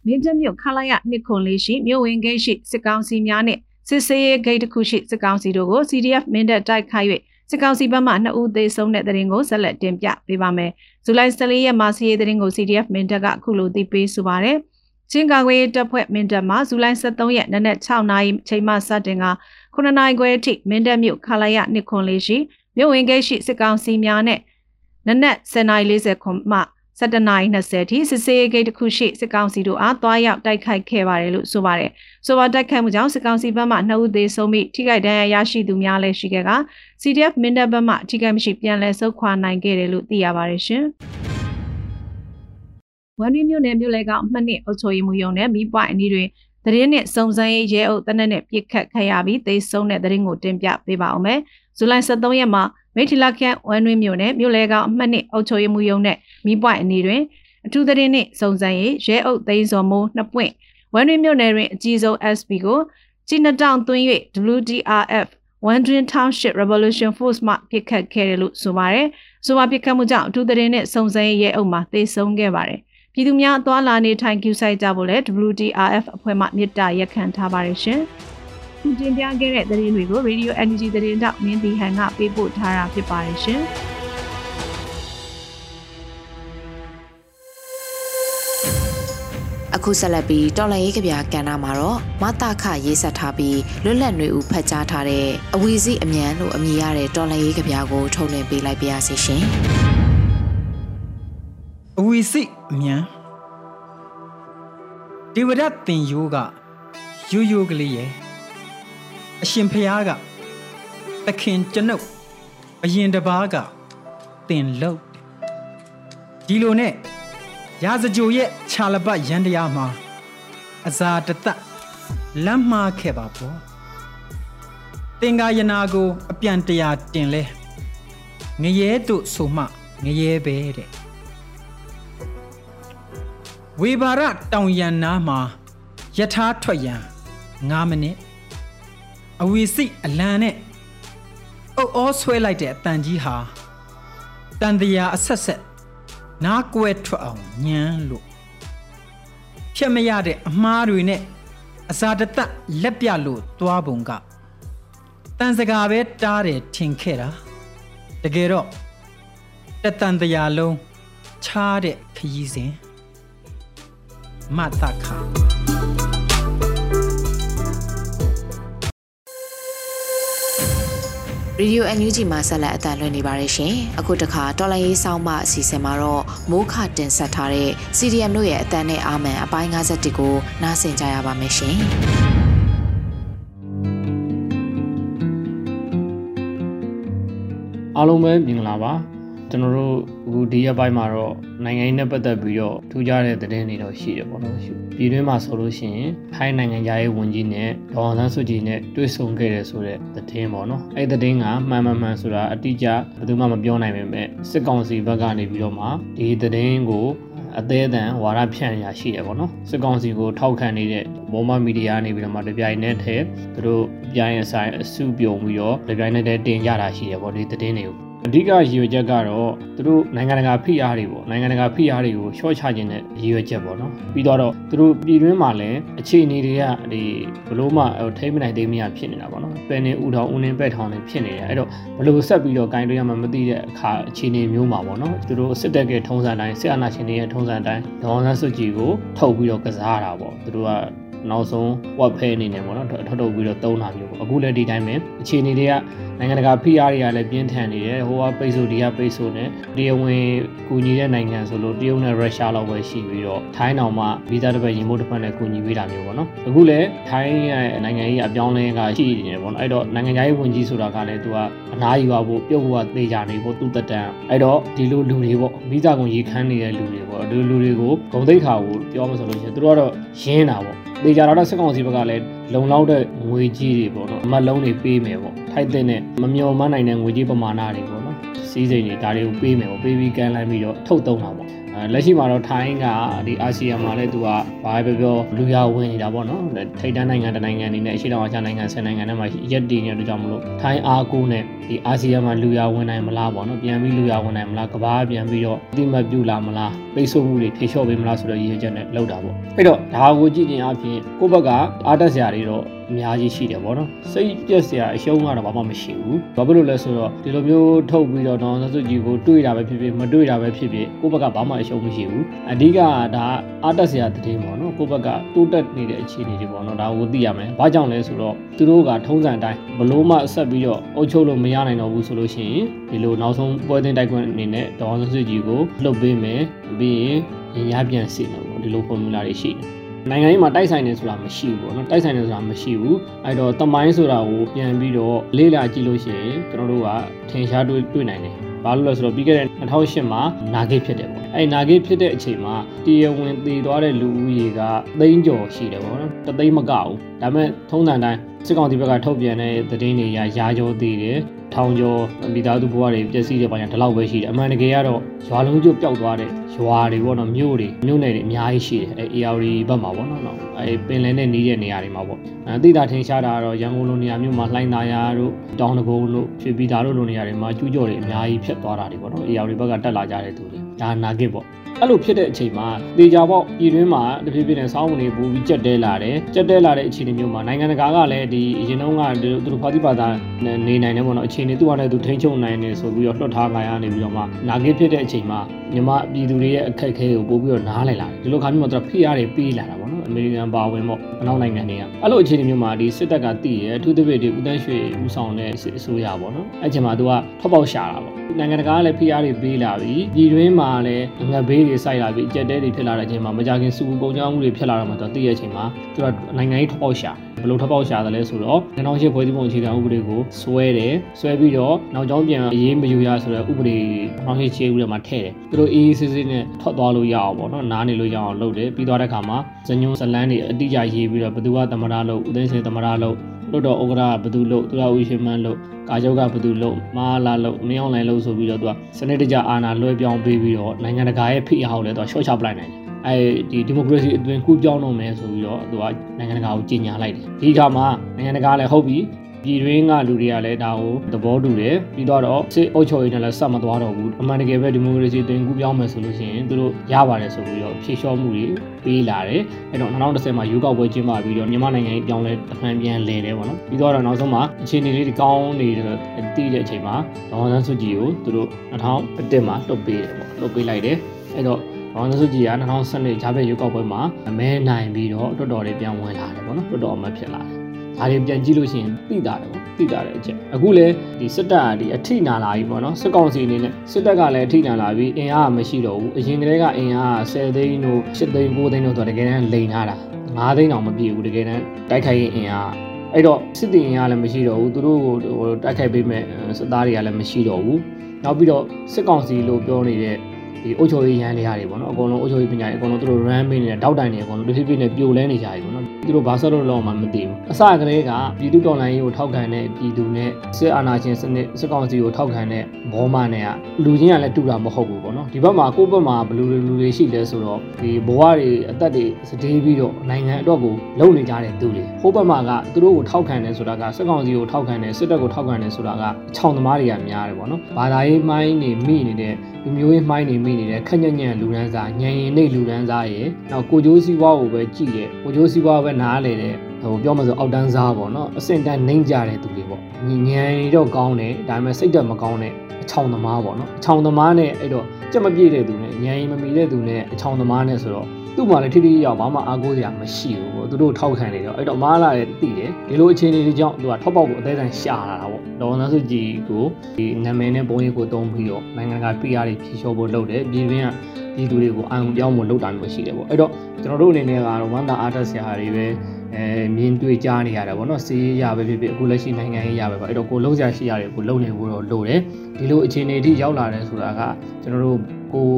မြင်းကျမြို့ခလာရနှစ်ခွန်လေးရှိမြို့ဝင်ဂိတ်ရှိစစ်ကောင်စီများနဲ့စစ်စေးရေးဂိတ်တစ်ခုရှိစစ်ကောင်စီတို့ကို CDF မင်းတပ်တိုက်ခိုက်၍စစ်ကောင်စီဘက်မှ2ဦးသေဆုံးတဲ့တဲ့ရင်ကိုဆက်လက်တင်ပြပေးပါမယ်။ ဇူလိုင်14ရက်မှာစီးရေးတဲ့ရင်ကို CDF မင်းတပ်ကအခုလိုသိပေးဆိုပါရယ်။ချင်းကာကွယ်တပ်ဖွဲ့မင်းတပ်မှာဇူလိုင်23ရက်နနက်6နာရီချိန်မှစတင်က9နာရီခွဲအထိမင်းတပ်မြို့ခလာရနှစ်ခွန်လေးရှိမြို့ဝင်ဂိတ်ရှိစစ်ကောင်စီများနဲ့နနက်10:40ခွန်မှ17:20ထိစစ်စေးဂိတ်တစ်ခုရှိစစ်ကောင်စီတို့အားသွားရောက်တိုက်ခိုက်ခဲ့ပါတယ်လို့ဆိုပါတယ်။ ဆိုပါတိုက်ခိုက်မှုကြောင့်စစ်ကောင်စီဘက်မှ2ဦးသေဆုံးပြီးထိခိုက်ဒဏ်ရာရရှိသူများလည်းရှိခဲ့က CDF မင်းတပ်ဘက်မှထိခိုက်မရှိပြန်လည်ဆုတ်ခွာနိုင်ခဲ့တယ်လို့သိရပါတယ်ရှင်။ဝန်ရီမြို့နယ်မြို့လေကောင်မှနှစ်အုပ်ချုပ်ရေးမှုရုံနဲ့မိပွိုင်အနီးတွင်သတင်းနဲ့စုံစမ်းရေးရဲအုပ်တနက်နဲ့ပြစ်ခတ်ခဲ့ရပြီးသေဆုံးတဲ့သတင်းကိုတင်ပြပေးပါအောင်မယ်။ဇူလိုင်23ရက်မှာမိထီလာခန့်ဝမ်တွင်းမြို့နယ်မြို့လဲကောင်အမှတ်နှစ်အုပ်ချုပ်ရေးမှူးရုံးနဲ့မိပွိုင်အနီတွင်အထူးသတင်းနှင့်စုံစမ်းရေးရဲအုပ်သိန်းစော်မိုးနှစ်ပွင့် ဝမ်တွင်းမြို့နယ်တွင်အကြီးဆုံး SP ကိုကြီးနှတောင်သွင်း၍ WDRF Wandering Township Revolution Force မှပြစ်ခတ်ခဲ့တယ်လို့ဆိုပါတယ်။ဆိုပါပြစ်ခတ်မှုကြောင့်အထူးသတင်းနဲ့စုံစမ်းရေးရဲအုပ်မှသေဆုံးခဲ့ပါတယ်။ပြည်သူများအသွားလာနေထိုင်ကြဆိုင်ကြဖို့လဲ WDRF အဖွဲ့မှမြစ်တာရက်ခံထားပါတယ်ရှင်။ခုတင်ပြခဲ့တဲ့သတင်းတွေကို Radio Energy သတင်းတောက်မင်းတီဟန်ကပေးပို့ထားတာဖြစ်ပါတယ်ရှင်။ အခုဆက်လက်ပြီးတော်လန်ရေးကဗျာကန်နာမှာတော့မတခရေးဆက်ထားပြီးလွတ်လပ်ຫນွေဦးဖတ်ကြားထားတဲ့အဝီစီအမြန်လို့အမည်ရတဲ့တော်လန်ရေးကဗျာကိုထုတ်လွှင့်ပေးလိုက်ပါရစေရှင်အဝီစီအမြန်ဒေဝဒတ်တင်ယိုးကရိုးရိုးကလေးရဲ့အရှင်ဖျားကသခင်ကျွန်ုပ်အရင်တပားကတင်လို့ဒီလိုနဲ့ ရာဇကြိုရဲ့ခြာလပတ်ရန်တရားမှာအစာတသက်လမ်းမှားခဲ့ပါပေါ့တင်္ကာယနာကိုအပြန်တရာတင်လဲငရဲတို့ဆိုမှငရဲပဲတဲ့ဝေဘာရတောင်ရန်နာမှာယထာထွက်ရန်9မိနစ်အဝီစိအလံနဲ့အုပ်အောဆွဲလိုက်တဲ့အတန်ကြီးဟာတန်တရာအဆက်ဆက် နားကွဲထွက်အောင်ညံလို့ဖြတ်မရတဲ့အမားတွေနဲ့အစာတသက်လက်ပြလို့သွားပုံကတန်စကားပဲတားတယ်ထင်ခဲ့တာတကယ်တော့တတန်တရာလုံးချားတဲ့ခရီးစဉ်မတခါ ရေဒီယို NUG မှာဆက်လက်အသံလွှင့်နေပါတယ်ရှင်။အခုတခါတော်လိုင်းရေးဆောင်းမအစီအစဉ်မှာတော့မိုးခတင်ဆက်ထားတဲ့ CDM တို့ရဲ့အသံနဲ့အာမန်အပိုင်း51ကိုနားဆင်ကြရပါမယ်ရှင်။အားလုံးပဲမင်္ဂလာပါ ကျွန်တော်တို့အခုဒီရက်ပိုင်းမှာတော့နိုင်ငံရေးနဲ့ပတ်သက်ပြီးတော့ထူးခြားတဲ့သတင်းတွေတော့ရှိတယ်ပေါ့နော်ပြည်တွင်းမှာဆိုလို့ရှိရင်ထိုင်းနိုင်ငံသားရေးဝန်ကြီးနဲ့ဒေါ်အောင်ဆန်းစုကြည်နဲ့တွေ့ဆုံခဲ့တယ်ဆိုတဲ့သတင်းပေါ့နော်အဲ့ဒီသတင်းကမှန်မှန်မှန်ဆိုတာအတိအကျဘယ်သူမှမပြောနိုင်ပေမဲ့စစ်ကောင်စီဘက်ကနေပြီးတော့မှဒီသတင်းကိုအသေးအတန်ဝါဒဖြန့်ရရှိရပေါ့နော်စစ်ကောင်စီကိုထောက်ခံနေတဲ့ဘောမမီဒီယာနေပြီးတော့မှတပြိုင်နက်တည်းသူတို့ပြိုင်အဆိုင်အစုပြုံပြီးတော့တပြိုင်နက်တည်းတင်ကြတာရှိရပေါ့ဒီသတင်းတွေကို အဓိကရည်ရွယ်ချက်ကတော့သူတို့နိုင်ငံတကာဖိအားတွေပေါ့နိုင်ငံတကာဖိအားတွေကိုရှော့ချခြင်းနဲ့ရည်ရွယ်ချက်ပေါ့နော်ပြီးတော့သူတို့ပြည်တွင်းမှာလည်းအခြေအနေတွေကဒီဘလို့မှထိမ့်မနိုင်သေးမရဖြစ်နေတာပေါ့နော်ပယ်နေဥထောင်ဦးနေပဲ့ထောင်နေဖြစ်နေတယ်အဲ့တော့ဘလို့ဆက်ပြီးတော့ဂိုင်းတွေရမှမသိတဲ့အခါအခြေအနေမျိုးမှာပေါ့နော်သူတို့စစ်တပ်ကထုံးစံတိုင်းစစ်အာဏာရှင်တွေရဲ့ထုံးစံတိုင်းဒေါ်အောင်ဆန်းစုကြည်ကိုထုတ်ပြီးတော့ကစားတာပေါ့သူတို့ကနောက်ဆုံးဝက်ဖဲအနေနဲ့ပေါ့နော်ထုတ်ထုတ်ပြီးတော့သုံးတာမျိုးပေါ့အခုလည်းဒီတိုင်းပဲအခြေအနေတွေက နိုင်ငံတကာဖိအားတွေကလည်းပြင်းထန်နေတယ်ဟိုကပိတ်ဆို့ဒီကပိတ်ဆို့နဲ့တရားဝင်ကူညီတဲ့နိုင်ငံဆိုလို့တရုတ်နဲ့ရုရှားလောက်ပဲရှိပြီးတော့ထိုင်းတောင်မှဗီဇာတစ်ပတ်ရင်မို့တစ်ပတ်နဲ့ကူညီပေးတာမျိုးပေါ့နော်အခုလည်းထိုင်းရဲ့နိုင်ငံရေးအပြောင်းလဲကရှိနေတယ်ပေါ့နော်အဲ့တော့နိုင်ငံရေးဝန်ကြီးဆိုတာကလည်းသူကအနားယူဖို့ပြုတ်ဖို့ကသေချာနေဖို့သူ့တက်တန်အဲ့တော့ဒီလိုလူတွေပေါ့ဗီဇာကုန်ရေခမ်းနေတဲ့လူတွေပေါ့ ဒီလူတွေကိုဂုံသိက္ခာကိုပြောမှဆိုလို့ရှိရင်သူတို့ကတော့ရင်းတာပေါ့သေချာတော့စစ်ကောင်စီဘက်ကလည်းလုံလောက်တဲ့ငွေကြီးတွေပေါ့နော်အမတ်လုံးတွေပေးမယ်ပေါ့ထိုက်တဲ့နဲ့မမျော်မှန်းနိုင်တဲ့ငွေကြီးပမာဏတွေပေါ့နော်စီးစိမ်တွေဒါတွေကိုပေးမယ်ပေါ့ပေးပြီးကန်လိုက်ပြီးတော့ထုတ်သုံးတာပေါ့ လက်ရှိမှာတော့ထိုင်းကဒီအာဆီယံမှာလည်းသူကဘာပဲပြောလူရဝင်နေတာပေါ့နော်ထိပ်တန်းနိုင်ငံတနိုင်ငံအနေနဲ့အရှေ့တောင်အာရှနိုင်ငံ10နိုင်ငံနဲ့မှရက်တည်နေတဲ့ကြောင့်မလို့ထိုင်းအားကိုနဲ့ဒီအာဆီယံမှာလူရဝင်နိုင်မလားပေါ့နော်ပြန်ပြီးလူရဝင်နိုင်မလားကဘာပြန်ပြီးတော့အတိမတ်ပြုလာမလားပိတ်ဆို့မှုတွေထေလျှော့ပေးမလားဆိုတော့ရည်ရွယ်ချက်နဲ့လောက်တာပေါ့အဲ့တော့ဒါကိုကြည့်ရင်အပြင်ကိုယ့်ဘက်ကအားတက်စရာတွေတော့ အများကြီးရှိတယ်ပေါ့နော်စိတ်ပြက်စရာအရှုံးကတော့ဘာမှမရှိဘူးဘာဖြစ်လို့လဲဆိုတော့ဒီလိုမျိုးထုတ်ပြီးတော့ဒေါန်ဆစုကြည်ကိုတွေးတာပဲဖြစ်ဖြစ်မတွေးတာပဲဖြစ်ဖြစ်ကိုယ့်ဘက်ကဘာမှအရှုံးမရှိဘူးအဓိကဒါအားတက်စရာတည်ပေါ့နော်ကိုယ့်ဘက်ကတိုးတက်နေတဲ့အခြေအနေတွေပေါ့နော်ဒါကိုသိရမယ်ဘာကြောင့်လဲဆိုတော့သူတို့ကထုံးစံတိုင်းဘလို့မှဆက်ပြီးတော့အုပ်ချုပ်လို့မရနိုင်တော့ဘူးဆိုလို့ရှိရင်ဒီလိုနောက်ဆုံးပွဲတင်တိုက်ခွင့်အနေနဲ့ဒေါန်ဆစုကြည်ကိုလှုပ်ပေးမယ်ပြီးရင်ရင်ရပြန်စီမယ်ပေါ့ဒီလိုဖော်မြူလာတွေရှိတယ် နိုင်ငံရေးမှာတိုက်ဆိုင်နေဆိုတာမရှိဘူးပေါ့နော်တိုက်ဆိုင်နေဆိုတာမရှိဘူးအဲ့တော့တမိုင်းဆိုတာကိုပြန်ပြီးတော့လေ့လာကြည့်လို့ရှိရင်ကျွန်တော်တို့ကထင်ရှားတွေ့တွေ့နိုင်တယ်။ဘာဘာလို့လဲဆိုတော့ပြီးခဲ့တဲ့2008မှာနာဂိတ်ဖြစ်တယ်ပေါ့အဲ့နာဂိတ်ဖြစ်တဲ့အချိန်မှာတရားဝင်တည်သွားတဲ့လူဦးရေကသိန်းကျော်ရှိတယ်ပေါ့နော်တသိန်းမကဘူးဒါပေမဲ့ထုံးစံတိုင်းစစ်ကောင်စီဘက်ကထုတ်ပြန်တဲ့သတင်းတွေရာရာကျော်တည်တယ် ထောင်ကျော်မိသားစုဘဝတွေပျက်စီးတဲ့ပိုင်းကဒီလောက်ပဲရှိတယ်အမှန်တကယ်ကတော့ရွာလုံးကျွတ်ပျောက်သွားတဲ့ရွာတွေပေါ့နော်မြို့တွေမြို့နယ်တွေအများကြီးရှိတယ်အဲ AR ဘက်မှာပေါ့နော်နော်အဲပင်လယ်နဲ့နီးတဲ့နေရာတွေမှာပေါ့အဲတိတာထင်ရှားတာကတော့ရန်ကုန်လိုနေရာမြို့မှာလှိုင်းသာယာတို့တောင်တကုန်းတို့ရွှေပြည်သာတို့လိုနေရာတွေမှာကျူးကျော်တွေအများကြီးဖြစ်သွားတာတွေပေါ့နော် AR ဘက်ကတက်လာကြတဲ့သူတွေ ဒါနာဂစ်ပေါ့အဲ့လိုဖြစ်တဲ့အချိန်မှာတေချာပေါက်ပြည်တွင်းမှာတဖြည်းဖြည်းနဲ့စောင်းဝင်နေပူပြီးကြက်တဲလာတယ်ကြက်တဲလာတဲ့အခြေအနေမျိုးမှာနိုင်ငံတကာကလည်းဒီအရင်တုန်းကသူတို့ဖာတိပါတာနေနိုင်တယ်ပေါ့နော်အခြေအနေသူ့အနေနဲ့သူထိန်းချုပ်နိုင်တယ်ဆိုပြီးတော့လွှတ်ထားခိုင်းရနေပြီးတော့မှနာဂစ်ဖြစ်တဲ့အချိန်မှာညီမပြည်သူတွေရဲ့အခက်အခဲကိုပို့ပြီးတော့နားလည်လာတယ်ဒီလိုခါမျိုးမှာသူကဖိအားတွေပေးလာတာပေါ့နော် အမေရိကန်ပါဝင်ပေါ့အနောက်နိုင်ငံတွေကအဲ့လိုအခြေအနေမျိုးမှာဒီစစ်တပ်ကတည်ရအထူးသဖြင့်ဒီဦးတန်းရွှေဦးဆောင်တဲ့အစိုးရပေါ့နော်အဲ့ချိန်မှာသူကထွက်ပေါက်ရှာတာပေါ့နိုင်ငံတကာကလည်းဖိအားတွေပေးလာပြီးပြည်တွင်းမှာလည်းငတ်ဘေးတွေစိုက်လာပြီးအကြက်တဲတွေဖြစ်လာတဲ့အချိန်မှာမကြခင်စုပုံကြောင်းမှုတွေဖြစ်လာတော့မှသူတည်ရတဲ့အချိန်မှာသူကနိုင်ငံရေးထွက်ပေါက်ရှာ ဘယ်လိုထွက်ပေါက်ရှာတယ်လဲဆိုတော့နိုင်ငံရှိဖွဲ့စည်းပုံအခြေခံဥပဒေကိုဆွဲတယ်ဆွဲပြီးတော့နောက်ကျောင်းပြန်အရေးမယူရဆိုတဲ့ဥပဒေနောက်ရှိခြေဥပဒေမှာထည့်တယ်သူတို့အေးအေးဆေးဆေးနဲ့ထွက်သွားလို့ရအောင်ပေါ့နော်နားနေလို့ရအောင်လုပ်တယ်ပြီးသွားတဲ့ခါမှာဇညွန်ဇလန်းတွေအတိအကျရေးပြီးတော့ဘယ်သူကသမရလို့ဦးသိန်းစင်သမရလို့လို့တော့ဥက္ကရာဘယ်သူလို့သူရဦးရှင်မန်းလို့ကာချုပ်ကဘယ်သူလို့မာလာလို့မင်းအောင်လိုင်းလို့ဆိုပြီးတော့သူကစနစ်တကျအာဏာလွှဲပြောင်းပေးပြီးတော့နိုင်ငံတကာရဲ့ဖိအားကိုလည်းသူကရှော့ချပလိုက်နိုင်တယ် အဲဒီဒီမိုကရေစီအတွင်းကူးပြောင်းတော့မယ်ဆိုပြီးတော့သူကနိုင်ငံတကာကိုကြီးညာလိုက်တယ်ဒီခါမှာနိုင်ငံတကာလည်းဟုတ်ပြီပြည်တွင်းကလူတွေကလည်းဒါကိုသဘောတူတယ်ပြီးတော့စစ်အုပ်ချုပ်ရေးနဲ့လည်းဆက်မသွားတော့ဘူးအမှန်တကယ်ပဲဒီမိုကရေစီတွင်ကူးပြောင်းမယ်ဆိုလို့ရှိရင်သူတို့ရပါတယ်ဆိုပြီးတော့ဖြည့်လျှော့မှုတွေပေးလာတယ်အဲ့တော့2010မှာရွေးကောက်ပွဲကျင်းပပြီးတော့မြန်မာနိုင်ငံကြီးပြောင်းလဲတဖန်ပြန်လဲတယ်ပေါ့နော်ပြီးတော့နောက်ဆုံးမှာအခြေအနေလေးတွေကောင်းနေတယ်တည်တဲ့အချိန်မှာဒေါ်အောင်ဆန်းစုကြည်ကိုသူတို့2001မှာလွတ်ပေးတယ်ပေါ့လွတ်ပေးလိုက်တယ်အဲ့တော့ ဒေါ်အောင်ဆန်းစုကြည်က2012ဂျာဘက်ရွေးကောက်ပွဲမှာမဲနိုင်ပြီးတော့တော်တော်လေးပြန်ဝင်လာတယ်ပေါ့နော်တော်တော်အမတ်ဖြစ်လာတယ်ဒါတွေပြန်ကြည့်လို့ရှိရင်သိတာတယ်ပေါ့သိတာတယ်အချက်အခုလည်းဒီစစ်တပ်ကဒီအထိနာလာပြီပေါ့နော်စစ်ကောင်စီအနေနဲ့စစ်တပ်ကလည်းအထိနာလာပြီးအင်အားမရှိတော့ဘူးအရင်ကတည်းကအင်အား10သိန်းတို့10သိန်း9သိန်းတို့ဆိုတော့တကယ်တမ်းလိန်ထားတာ9သိန်းတောင်မပြည့်ဘူးတကယ်တမ်းတိုက်ခိုက်ရင်အင်အားအဲ့တော့စစ်တီအင်အားလည်းမရှိတော့ဘူးသူတို့ဟိုတိုက်ခိုက်ပေးမဲ့စစ်သားတွေကလည်းမရှိတော့ဘူးနောက်ပြီးတော့စစ်ကောင်စီလို့ပြောနေတဲ့ ဒီအုတ်ချိုရေးရန်တွေရတယ်ပေါ့နော်အကုန်လုံးအုတ်ချိုရေးပညာတွေအကုန်လုံးသူတို့ run ပေးနေတဲ့တောက်တိုင်တွေအကုန်လုံးတစ်ဖြည်းဖြည်းနဲ့ပြိုလဲနေကြပြီပေါ့နော်သူတို့ဘာဆက်လို့လောက်မှမသိဘူးအစကတည်းကပြည်သူတော်လှန်ရေးကိုထောက်ခံတဲ့ပြည်သူနဲ့စစ်အာဏာရှင်စနစ်စစ်ကောင်စီကိုထောက်ခံတဲ့ဘောမနဲ့ကလူချင်းကလည်းတူတာမဟုတ်ဘူးပေါ့နော် ဒီဘက်မှာကိုယ့်ဘက်မှာဘလူလူတွေရှိလဲဆိုတော့ဒီဘဝတွေအသက်တွေစတေးပြီးတော့နိုင်ငံအတွက်ကိုလုံနေကြတဲ့သူတွေဟိုဘက်မှာကသူတို့ကိုထောက်ခံတယ်ဆိုတာကစစ်ကောင်စီကိုထောက်ခံတယ်စစ်တပ်ကိုထောက်ခံတယ်ဆိုတာကခြောင်သမားတွေကများတယ်ပေါ့နော်ဘာသာရေးမိုင်းနေမိနေတဲ့လူမျိုးရေးမိုင်းနေမိနေတဲ့ခက်ညံ့ညံ့လူရန်စားညံရင်နေလူရန်စားရယ်နောက်ကိုကျိုးစည်းဝါးကိုပဲကြည့်တယ်ကိုကျိုးစည်းဝါးပဲနားလေတယ် ဟိုပြောမှဆိုအောက်တန်းစားပေါ့နော်အစင်တန်းနှိမ့်ကြတဲ့သူတွေပေါ့ညဉ့်ညံတော့ကောင်းတယ်ဒါပေမဲ့စိတ်တက်မကောင်းတဲ့အချောင်သမားပေါ့နော်အချောင်သမားနဲ့အဲ့တော့ကြက်မပြည့်တဲ့သူနဲ့ညံရင်မမီတဲ့သူနဲ့အချောင်သမားနဲ့ဆိုတော့သူ့မှာလည်းထိထိရောက်ဘာမှအားကိုးစရာမရှိဘူးပေါ့သူတို့ထောက်ခံနေတော့အဲ့တော့မားလာတဲ့တည်တယ်ဒီလိုအခြေအနေတွေကြောင့်သူကထောက်ပေါက်ကိုအသေးစိတ်ရှာလာတာပေါ့ဒေါ်နန်းစုကြည်ကိုဒီနာမည်နဲ့ပုံရိပ်ကိုတုံးပြီးတော့နိုင်ငံက PR တွေဖြေလျှော့ဖို့လုပ်တယ်ပြည်တွင်းကပြည်သူတွေကိုအာရုံပြောင်းဖို့လုပ်တာမျိုးရှိတယ်ပေါ့အဲ့တော့ကျွန်တော်တို့အနေနဲ့ကတော့ဝမ်းသာအားတက်စရာတွေပဲ အဲမြင်တွေ့ကြားနေရတာပေါ့နော်စီးရပဲဖြစ်ဖြစ်အခုလက်ရှိနိုင်ငံရေးရပဲပေါ့အဲ့တော့ကိုလုံးစရာရှိရတယ်ကိုလုံးနေဖို့တော့လိုတယ်ဒီလိုအခြေအနေအထိရောက်လာတယ်ဆိုတာကကျွန်တော်တို့ကို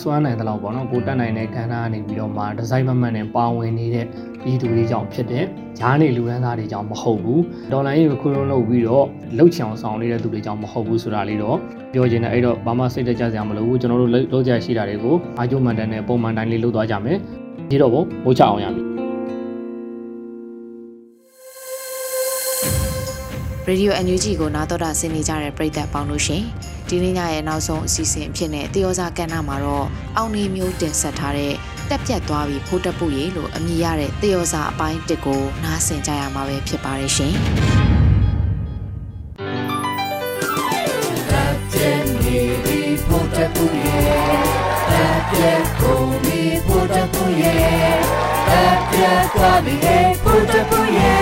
စွမ်းနိုင်တဲ့လောက်ပေါ့နော်ကိုတက်နိုင်တဲ့ခန္ဓာကနေပြီးတော့မှဒီဇိုင်းမမှန်နဲ့ပါဝင်နေတဲ့ပြည်သူတွေကြောင့်ဖြစ်တယ်။ဂျားနေလူရန်သားတွေကြောင့်မဟုတ်ဘူး။ဒေါ်လာရေးကိုခုလုံးလုပ်ပြီးတော့လှုပ်ချောင်ဆောင်နေတဲ့သူတွေကြောင့်မဟုတ်ဘူးဆိုတာလေးတော့ပြောချင်တယ်အဲ့တော့ဘာမှစိတ်တကြစရာမလိုဘူးကျွန်တော်တို့လုပ်ကြရှိတာတွေကိုအာကျုံမန်တန်နဲ့ပုံမှန်တိုင်းလေးလုပ်သွားကြမယ်။ဒီတော့ဘုံမိုးချအောင်ရ ပြီ။ Radio NUG ကိုနားတော်တာဆင်နေကြတဲ့ပရိသတ်ပေါင်းလို့ရှင်ဒီနေ့ညရဲ့နောက်ဆုံးအစီအစဉ်အဖြစ်နဲ့တယောစာကဏ္ဍမှာတော့အောင်းနေမျိုးတင်ဆက်ထားတဲ့တက်ပြတ်သွားပြီးဖိုးတက်ပုရေလို့အမည်ရတဲ့တယောစာအပိုင်းတစ်ကိုနားဆင်ကြရမှာပဲဖြစ်ပါတယ်ရှင်သွားပြီဟေးဖိုးတက်ပုရေ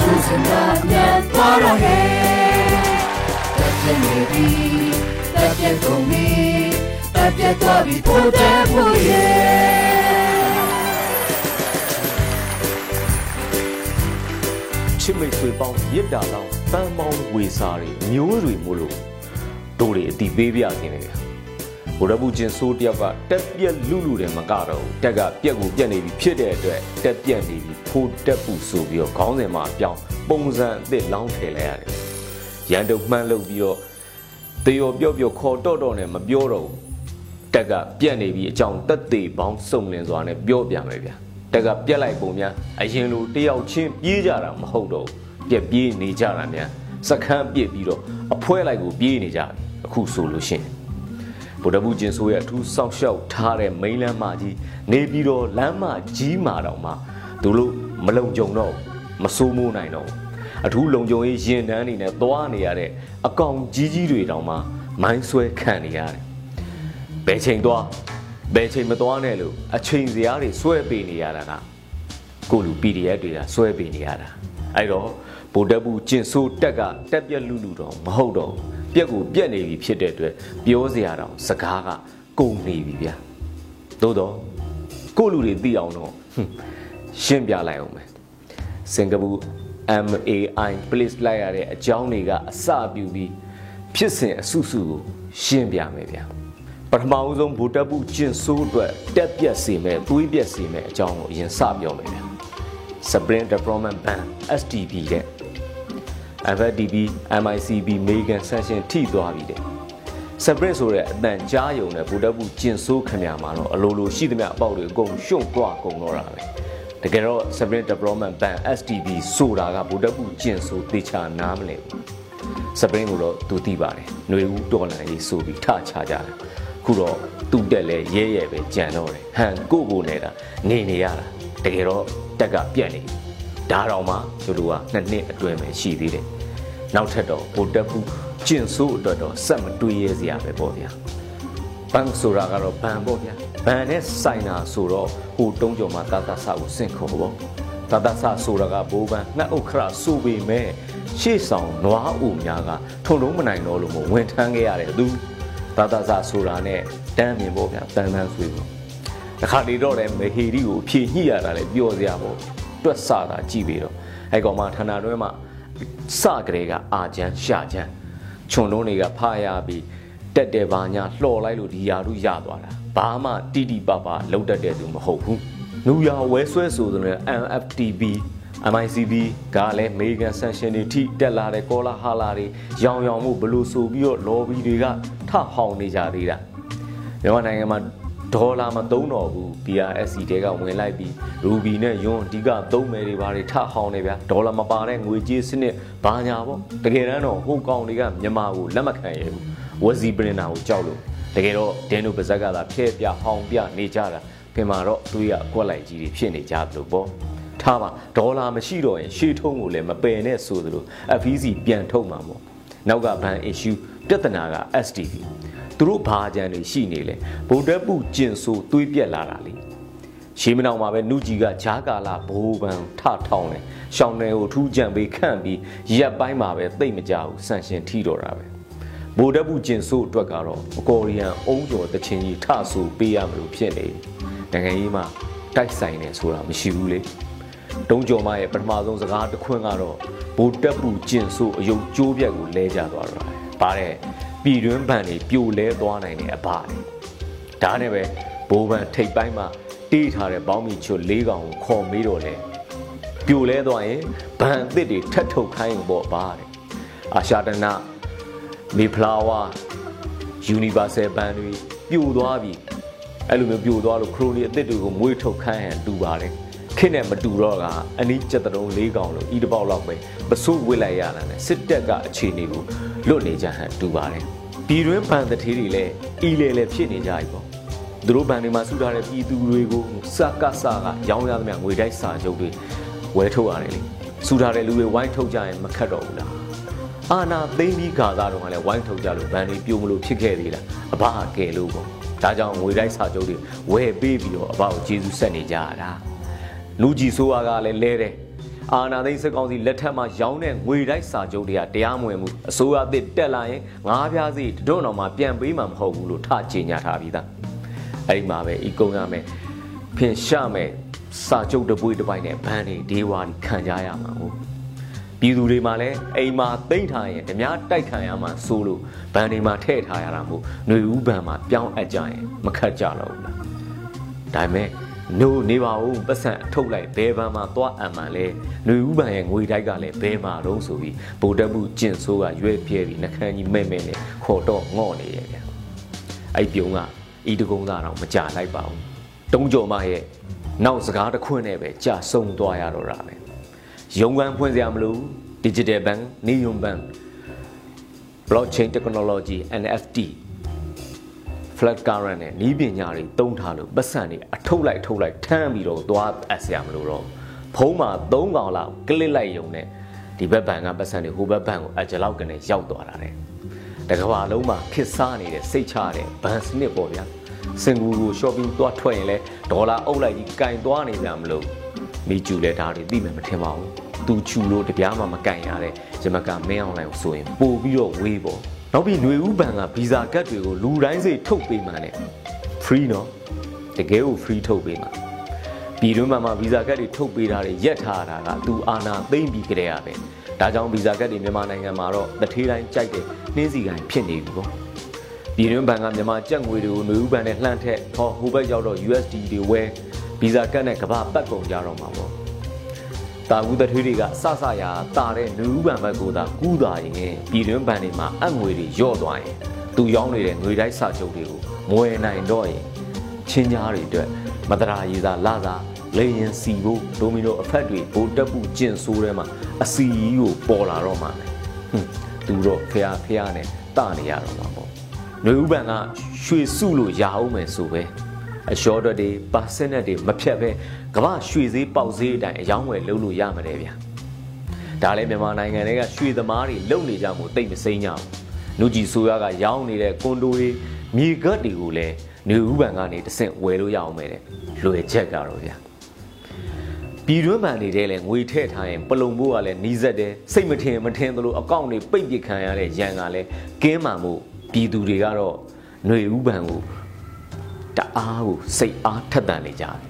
သူစနာမြန်သွားတော့ဟဲတက်ပြနေပြီတက်ပြကုန်ပြီတက်ပြသွားပြီပိုတဲ့ဖို့ရဲ့ချစ်မိတ်ဆွေပေါင်းရစ်တာလောင်းပန်းပေါင်းဝေစာတွေမျိုးတွေမို့လို့တို့တွေအတီးပေးပြခြင်းလေ ဗျာဘုရဘူးချင်းဆိုးတယောက်ကတက်ပြက်လူလူတယ်မကတော့တက်ကပြက်ကိုပြက်နေပြီဖြစ်တဲ့အတွက်တက်ပြက်နေပြီဖိုးတက်ပူဆိုပြီးတော့ခေါင်းစဉ်မှာပြောင်းပုံစံအသစ်လောင်းထည့်လိုက်ရတယ်ရန်တုံမှန်းလုပ်ပြီးတော့တေရောပြော့ပြော့ခေါ်တော့တော့နဲ့မပြောတော့ဘူးတက်ကပြက်နေပြီအကြောင်းတက်သေးပေါင်းစုံလင်စွာနဲ့ပြောပြမယ်ဗျာတက်ကပြက်လိုက်ပုံများအရင်လိုတယောက်ချင်းပြေးကြတာမဟုတ်တော့ဘူးပြက်ပြေးနေကြတာများစခန်းပြစ်ပြီးတော့အဖွဲလိုက်ကိုပြေးနေကြပြီအခုဆိုလို့ရှိရင် ဗုဒ္ဓဘူးကျင်ဆိုရဲ့အထူးစောင့်ရှောက်ထားတဲ့မိန်းလမ်းမကြီးနေပြီးတော့လမ်းမကြီးမာတော့မှသူတို့မလုံကြုံတော့မစိုးမိုးနိုင်တော့အထူးလုံကြုံရေးရင်တန်းနေနဲ့သွားနေရတဲ့အကောင်ကြီးကြီးတွေတောင်မှမိုင်းဆွဲခံနေရတယ်ဘယ်ချိန်သွားဘယ်ချိန်မသွားနဲ့လို့အချိန်စရာတွေဆွဲပေးနေရတာကကိုလူ PDF တွေကဆွဲပေးနေရတာအဲ့တော့ဗိုလ်တပ်ဘူးကျင်ဆိုးတက်ကတက်ပြက်လူလူတော့မဟုတ်တော့ ပြက်ကိုပြက်နေပြီဖြစ်တဲ့အတွက်ပြောစရာတော့စကားကကုန်နေပြီဗျာသို့တော့ကိုလူတွေသိအောင်တော့ရှင်းပြလိုက်အောင်မယ်စင်ကာပူ MAI place လိုက်ရတဲ့အကြောင်းတွေကအစပြုပြီးဖြစ်စဉ်အစုစုကိုရှင်းပြမယ်ဗျာပထမဦးဆုံးဗိုလ်တပ်ဘူးကျင်ဆိုးအတွက်တက်ပြက်စေမဲ့သွေးပြက်စေမဲ့အကြောင်းကိုအရင်စပြောမယ်ဗျာ Spring Deployment Ban STB တဲ့ FDB MICB Megan Sanction ထိသွားပြီတဲ့ Spring ဆိုတဲ့အတန်ကြားယုံတဲ့ဗိုလ်တပ်ဘူးကျင်ဆိုးခင်ဗျာမှာတော့အလိုလိုရှိသမျှအပေါက်တွေအကုန်ရှုံသွားကုန်တော့တာပဲတကယ်တော့ Spring Deployment Ban STB ဆိုတာကဗိုလ်တပ်ဘူးကျင်ဆိုးတေချာနားမလဲဘူး Spring ကိုတော့သူသိပါတယ်ຫນွေဦးတော်လန်ရေးဆိုပြီးထချကြတယ်ခုတော့သူ့တက်လဲရဲရဲပဲကြံတော့တယ်ဟန်ကိုကိုနေတာနေနေရတာတကယ်တော့တက်ကပြက်နေ ဒါတော့မှသူတို့ကနှစ်နှစ်အတွင်းပဲရှိသေးတယ်နောက်ထပ်တော့ဗိုလ်တပ်ဘူးကျင်ဆိုးအတွက်တော့စက်မတွေးရစရာပဲပေါ့ဗျာဘန်ဆိုတာကတော့ဘန်ပေါ့ဗျာဘန်နဲ့ဆိုင်နာဆိုတော့ဟိုတုံးကြော်မှာတာတာဆာကိုစင့်ခေါ်ပေါ့တာတာဆာဆိုတာကဘိုးဘန်ငှက်ဥခရဆိုပေမဲ့ရှေ့ဆောင်နွားအူများကထုံလုံးမနိုင်တော့လို့မဝင်ထမ်းခဲ့ရတယ်သူတာတာဆာဆိုတာနဲ့တန်းမြင်ပေါ့ဗျာတန်းတန်းဆွေးပေါ့တခါတည်းတော့လည်းမဟီရီကိုဖြည့်ညှိရတာလည်းပြောစရာပေါ့ တွက်ဆတာကြည့်ပြီးတော့အဲ့ကောင်မှဌာနတွဲမှာစကလေးကအာချမ်းရှာချမ်းခြုံလုံးတွေကဖားရပြီးတက်တယ်ပါညာလှော်လိုက်လို့ဒီယာတို့ရသွားတာဘာမှတိတိပပလုံးတက်တဲ့သူမဟုတ်ဘူးနူယာဝဲဆွဲဆိုတဲ့ MFTB MICB ကလည်းမေဂန်ဆန်ရှင်တွေထိတက်လာတဲ့ကောလာဟာလာတွေရောင်ရောင်မှုဘလို့ဆိုပြီးတော့ lobby တွေကထဟောင်နေကြသေးတာမြန်မာနိုင်ငံမှာ ဒေါ်လာမသုံးတော့ဘူး BRSC တဲကဝင်လိုက်ပြီး Ruby နဲ့ Yon အဓိကသုံးမယ်တွေဘာတွေထဟောင်းနေဗျာဒေါ်လာမပါတဲ့ငွေကြေးစနစ်ဘာညာပေါ့တကယ်တမ်းတော့ဟိုကောင်တွေကမြန်မာကိုလက်မခံရဘူးဝက်စီပရင်နာကိုကြောက်လို့တကယ်တော့ဒင်းတို့ပါဇက်ကသာဖဲ့ပြဟောင်းပြနေကြတာပြင်မာတော့တွေးရအကွက်လိုက်ကြီးတွေဖြစ်နေကြသလိုပေါ့ထားပါဒေါ်လာမရှိတော့ရင်ရှေးထုံးကိုလည်းမပယ်နဲ့ဆိုသလို FEC ပြန်ထုတ်မှာပေါ့နောက်ကဘန် issue ပြဿနာက STV သူတို့ဘာကြံတွေရှိနေလဲဗုဒ္ဓပုကျင်ဆိုသွေးပြက်လာတာလေရှေးမနောင်မှာပဲနုကြီးကဂျာကာလာဘိုးပန်ထထောင်းတယ်ရှောင်းနယ်ကိုထူးကြံပေးခန့်ပြီးရက်ပိုင်းမှာပဲသိမ့်မကြဘူးဆန်ရှင်ထီတော်တာပဲဗိုလ်တပ်ဘူးကျင်ဆိုးအတွက်ကတော့အကောရီယန်အုံးကျော်တချင်းကြီးထဆူပေးရမလို့ဖြစ်နေတကယ်ကြီးမှတိုက်ဆိုင်နေဆိုတာမရှိဘူးလေတုံးကျော်မရဲ့ပထမဆုံးစကားတစ်ခွန်းကတော့ဗိုလ်တပ်ဘူးကျင်ဆိုးအယုတ်ကျိုးပြက်ကိုလဲကြသွားတာပါတဲ့ ပြည်တွင်းဗန်တွေပြိုလဲသွားနိုင်တဲ့အဘတွေဒါနဲ့ပဲဘိုးဗန်ထိတ်ပိုင်းမှာတေးထားတဲ့ဘောင်းမီချွတ်၄កောင်ကိုခေါ်မေးတော့လဲပြိုလဲသွားရင်ဗန်အစ်စ်တွေထတ်ထုတ်ခိုင်းပေါ့ပါတဲ့အာရှာတနာမေဖလာဝါယူနီဗာဆယ်ဘန်တွေပြိုသွားပြီအဲ့လိုမျိုးပြိုသွားလို့ခရိုနီအစ်စ်တွေကိုမွေးထုတ်ခိုင်းဟန်တူပါတယ် ခင်းနဲ့မတူတော့ကအနီးကြက်တုံး၄កောင်လို့ဤတစ်ပေါက်လောက်ပဲပစိုးဝစ်လိုက်ရတာနဲ့စစ်တပ်ကအခြေအနေကိုလွတ်နေကြဟန်တူပါတယ်ပြည်တွင်းဗန်တထေးတွေလည်းဤလေလေဖြစ်နေကြပြီပေါ့သူတို့ဗန်တွေမှာစုထားတဲ့ပြည်သူတွေကိုစကစကရောင်းရသမျှငွေတိုက်စာချုပ်တွေဝယ်ထုတ်ရတယ်လေစုထားတဲ့လူတွေဝိုင်းထုတ်ကြရင်မခတ်တော့ဘူးလားအာနာသိမ့်ပြီးခါသားတော့ကလည်းဝိုင်းထုတ်ကြလို့ဗန်တွေပြိုမလို့ဖြစ်ခဲ့သေးလားအဘကဲလို့ပေါ့ဒါကြောင့်ငွေတိုက်စာချုပ်တွေဝယ်ပေးပြီးတော့အဘကိုကျေးဇူးဆက်နေကြရတာ လူကြီးဆိုးကလည်းလဲတယ်အာနာသိန်းစစ်ကောင်စီလက်ထက်မှာရောင်းတဲ့ငွေတိုက်စာချုပ်တွေကတရားမဝင်ဘူးအစိုးရအသစ်တက်လာရင်ငါးပြားစီတွန်းတော်မှာပြန်ပေးမှာမဟုတ်ဘူးလို့ထကြေညာထားပြီးသားအဲ့ဒီမှာပဲဤကုန်းရမယ်ဖင်ရှာမယ်စာချုပ်တပွေးတစ်ပိုက်နဲ့ဘန်းတွေဒေဝါတွေခံကြရမှာဟုတ်ပြည်သူတွေမှာလည်းအိမ်မှာတိမ့်ထားရင်ဓမြတိုက်ခံရမှာစိုးလို့ဗန်တွေမှာထည့်ထားရတာမို့ຫນွေဦးဗန်မှာပြောင်းအပ်ကြရင်မခတ်ကြတော့ဘူးလားဒါပေမဲ့ နိုးနေပါဦးပတ်စံအထုတ်လိုက်ဘဲဘန်မှာသွားအံမှန်လဲຫນွေဦးဗန်ရဲ့ငွေတိုက်ကလည်းဘဲမှာတော့ဆိုပြီးဗိုလ်တပ်မှုကျင့်ဆိုးကရွဲပြဲပြီးနှခမ်းကြီးမဲ့မဲ့နဲ့ခေါ်တော့ငော့နေရဲ့ဗျအဲ့ပြုံးကဤတကုံးသားတော့မကြလိုက်ပါဘူးတုံးကြော်မရဲ့နောက်စကားတစ်ခွန်းနဲ့ပဲကြာဆုံးသွားရတော့တာပဲရုံးကန်းဖွင့်စရာမလို digital bank neon bank blockchain technology NFT flat current နဲ့နီးပညာတွေတုံးထားလို့ပတ်စံတွေအထုတ်လိုက်ထုတ်လိုက်ထမ်းပြီးတော့သွားအပ်စရာမလိုတော့ဖုံးမှာ၃កောင်လောက်ကလစ်လိုက်ရုံနဲ့ဒီဘက်ဘန်ကပတ်စံတွေဟိုဘက်ဘန်ကိုအကြလောက်ကနေရောက်သွားတာတဲ့တကဘာလုံးမှာခစ်စားနေတဲ့စိတ်ချတဲ့ဘန်စနစ်ပေါ့ဗျာစင်ကူကို shopping သွားထွက်ရင်လဲဒေါ်လာအုပ်လိုက်ကြီးကင်သွားနေကြမလို့မိကျူလဲဒါတွေသိမယ်မထင်ပါဘူးသူချူလို့တပြားမှမကင်ရတဲ့ဂျမကမင်းအောင်လိုက်ဆိုရင်ပို့ပြီးတော့ဝေးပေါ့ နောက်ပြီးຫນွေဥဘန်ကဗီဇာကတ်တွေကိုလူတိုင်းစိထုတ်ပေးမှနဲ့ free နော်တကယ်ကို free ထုတ်ပေးမှာပြည်တွင်းမှာမှာဗီဇာကတ်တွေထုတ်ပေးတာတွေရက်ထားတာကသူအာနာသိမ့်ပြီးကြတဲ့ရပဲဒါကြောင့်ဗီဇာကတ်တွေမြန်မာနိုင်ငံမှာတော့တထေးတိုင်းကြိုက်တယ်နှင်းစီကိုင်းဖြစ်နေပြီပေါ့ပြည်တွင်းဘဏ်ကမြန်မာကြက်ငွေတွေကိုຫນွေဥဘန်နဲ့လှမ်းထက်ဟောဟိုဘက်ရောက်တော့ USD တွေဝဲဗီဇာကတ်နဲ့ကဘာပတ်ကုန်ကြတော့မှာပေါ့ တာကူတထွေးတွေကစဆရာတာတဲ့နူးဘန်ဘက်ကိုသာကူးတာရင်ပြည်တွင်းဘဏ်တွေမှာအငွေတွေယော့သွားရင်သူရောင်းနေတဲ့ငွေတိုက်စာချုပ်တွေကိုမွေနိုင်တော့ရင်ချင်းကြားတွေအတွက်မတရာရည်သာလာသာလေရင်စီဖို့ဒိုမီနိုအဖက်တွေဘိုးတက်ပူကျင်ဆိုးထဲမှာအစီကြီးကိုပေါ်လာတော့မှာဟွန်းသူတော့ဖះဖះနဲ့တနေရတော့မှာပေါ့ຫນွေဥပံကရွှေစုလို့ရအောင်မယ်ဆိုပဲအရှော့တွေပါစနက်တွေမဖြတ်ပဲ ကမ္ဘာရွှေဈေးပေါက်ဈေးအတိုင်းအယောင်းဝယ်လုပ်လို့ရမှာတယ်ဗျာဒါလည်းမြန်မာနိုင်ငံတွေကရွှေသမားတွေလုံနေကြမှုတိတ်မစိမ့်ကြဘူးနုကြီးဆိုရကရောင်းနေတဲ့ကွန်ဒိုတွေမြေကတ်တွေကိုလည်းနေဥပံကနေတဆင့်ဝယ်လို့ရအောင်မယ်တဲ့လွယ်ချက်ကတော့ဗျာပြည်တွင်းမှန်နေတဲ့လဲငွေထည့်ထားရင်ပလုံဖို့ကလည်းနီးစက်တယ်စိတ်မထင်မထင်သလိုအကောင့်တွေပိတ်ပစ်ခံရတဲ့ရန်ကလည်းကင်းမှန်မှုပြည်သူတွေကတော့ຫນွေဥပံကိုတအားကိုစိတ်အားထက်သန်နေကြတယ်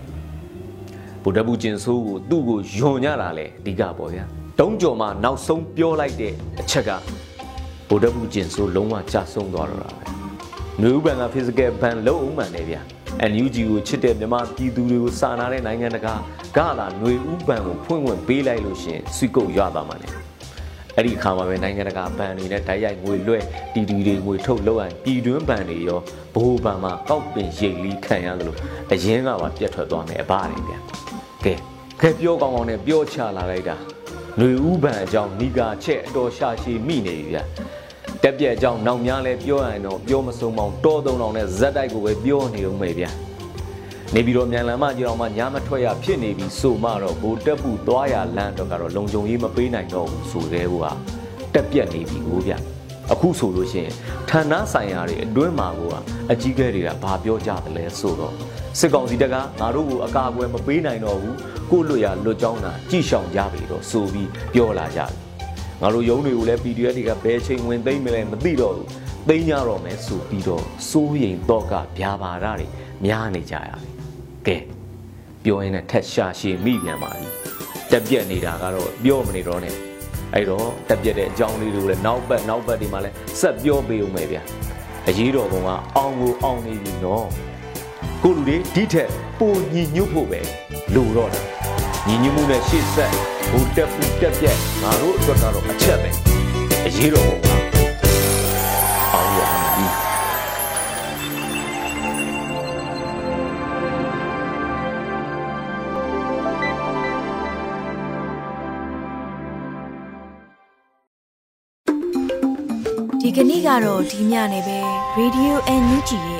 ဗုဒ္ဓဘုကျင်ဆိုးကိုသူ့ကိုယွန်ကြတာလေအဓိကပေါ့ဗျာတုံးကြော်မှာနောက်ဆုံးပြောလိုက်တဲ့အချက်ကဗုဒ္ဓဘုကျင်ဆိုးလုံးဝကျဆုံးသွားတော့တာပဲနယူးဘန်က physical ban လုံးအောင်မှန်နေဗျာ NUG ကိုချစ်တဲ့မြန်မာပြည်သူတွေကိုစာနာတဲ့နိုင်ငံတကာကလာຫນွေဥပန်ကိုဖွင့်ဝင်ပေးလိုက်လို့ရှင်စွိကုတ်ရသွားမှာ ਨੇ အဲ့ဒီအခါမှာပဲနိုင်ငံတကာဘဏ်တွေနဲ့တိုက်ရိုက်ငွေလွှဲတီတီတွေငွေထုတ်လောက်ရင်ပြည်တွင်းဘဏ်တွေရောဘိုးဘဏ်မှာကောက်ပင်ရိတ်လီခံရသလိုအရင်ကပါပြတ်ထွက်သွားမယ်အပါတွေဗျာ ကဲခဲပြောကောင်းကောင်းနဲ့ပြောချလာလိုက်တာຫນွေဥပန်အကြောင်းနီကာချက်အတော်ရှာရှည်မိနေပြီဗျာတက်ပြက်အကြောင်းနောက်များလဲပြောရရင်တော့ပြောမဆုံးမောင်တောသုံးတောင်နဲ့ဇက်တိုက်ကိုပဲပြောနေဦးမယ်ဗျာနေပြီးတော့မြန်လမ်းမကြီးတော်မှညမထွက်ရဖြစ်နေပြီဆိုမှတော့ဘိုးတက်ပူသွားရလမ်းတော့ကတော့လုံခြုံရေးမပေးနိုင်တော့ဘူးဆိုသေးဘူးဟာတက်ပြက်နေပြီကိုဗျအခုဆိုလို့ရှိရင်ဌာနဆိုင်ရာတွေအတွင်းမှာကအကြီးကဲတွေကဘာပြောကြတယ်လဲဆိုတော့ စစ်ကောင်စီတပ်ကငါတို့ကိုအကာအကွယ်မပေးနိုင်တော့ဘူးကိုလွတ်ရလွတ်ကြောင်းတာကြည်ရှောင်ကြပြီတော့ဆိုပြီးပြောလာကြတယ်ငါတို့ရုံးတွေကိုလည်း PDF တွေကဘယ်ချိန်ဝင်သိမ့်မလဲမသိတော့ဘူးသိမ်းကြတော့မယ်ဆိုပြီးတော့စိုးရိမ်တော့ကဗျာပါရတွေများနေကြရတယ်ကဲပြောရင်းနဲ့ထက်ရှာရှည်မိပြန်ပါပြီတက်ပြက်နေတာကတော့ပြောမနေတော့နဲ့အဲ့တော့တက်ပြက်တဲ့အကြောင်းလေးတွေကိုလည်းနောက်ပတ်နောက်ပတ်ဒီမှာလည်းဆက်ပြောပေးဦးမယ်ဗျာအရေးတော်ကောင်ကအောင်ကိုအောင်နေပြီနော် ကိုလူတွေဒီထက်ပိုညီညွတ်ဖို့ပဲလိုတော့တာညီညွတ်မှုနဲ့ရှေ့ဆက်ဟိုတက်ပူတက်ပြက်ငါတို့အတွက်ကတော့အချက်ပဲအရေးတော်ကောင်ကအောင်ရမှာဒီဒီကနေ့ကတော့ဒီညနေပဲ Radio NUG ရဲ့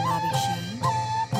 ။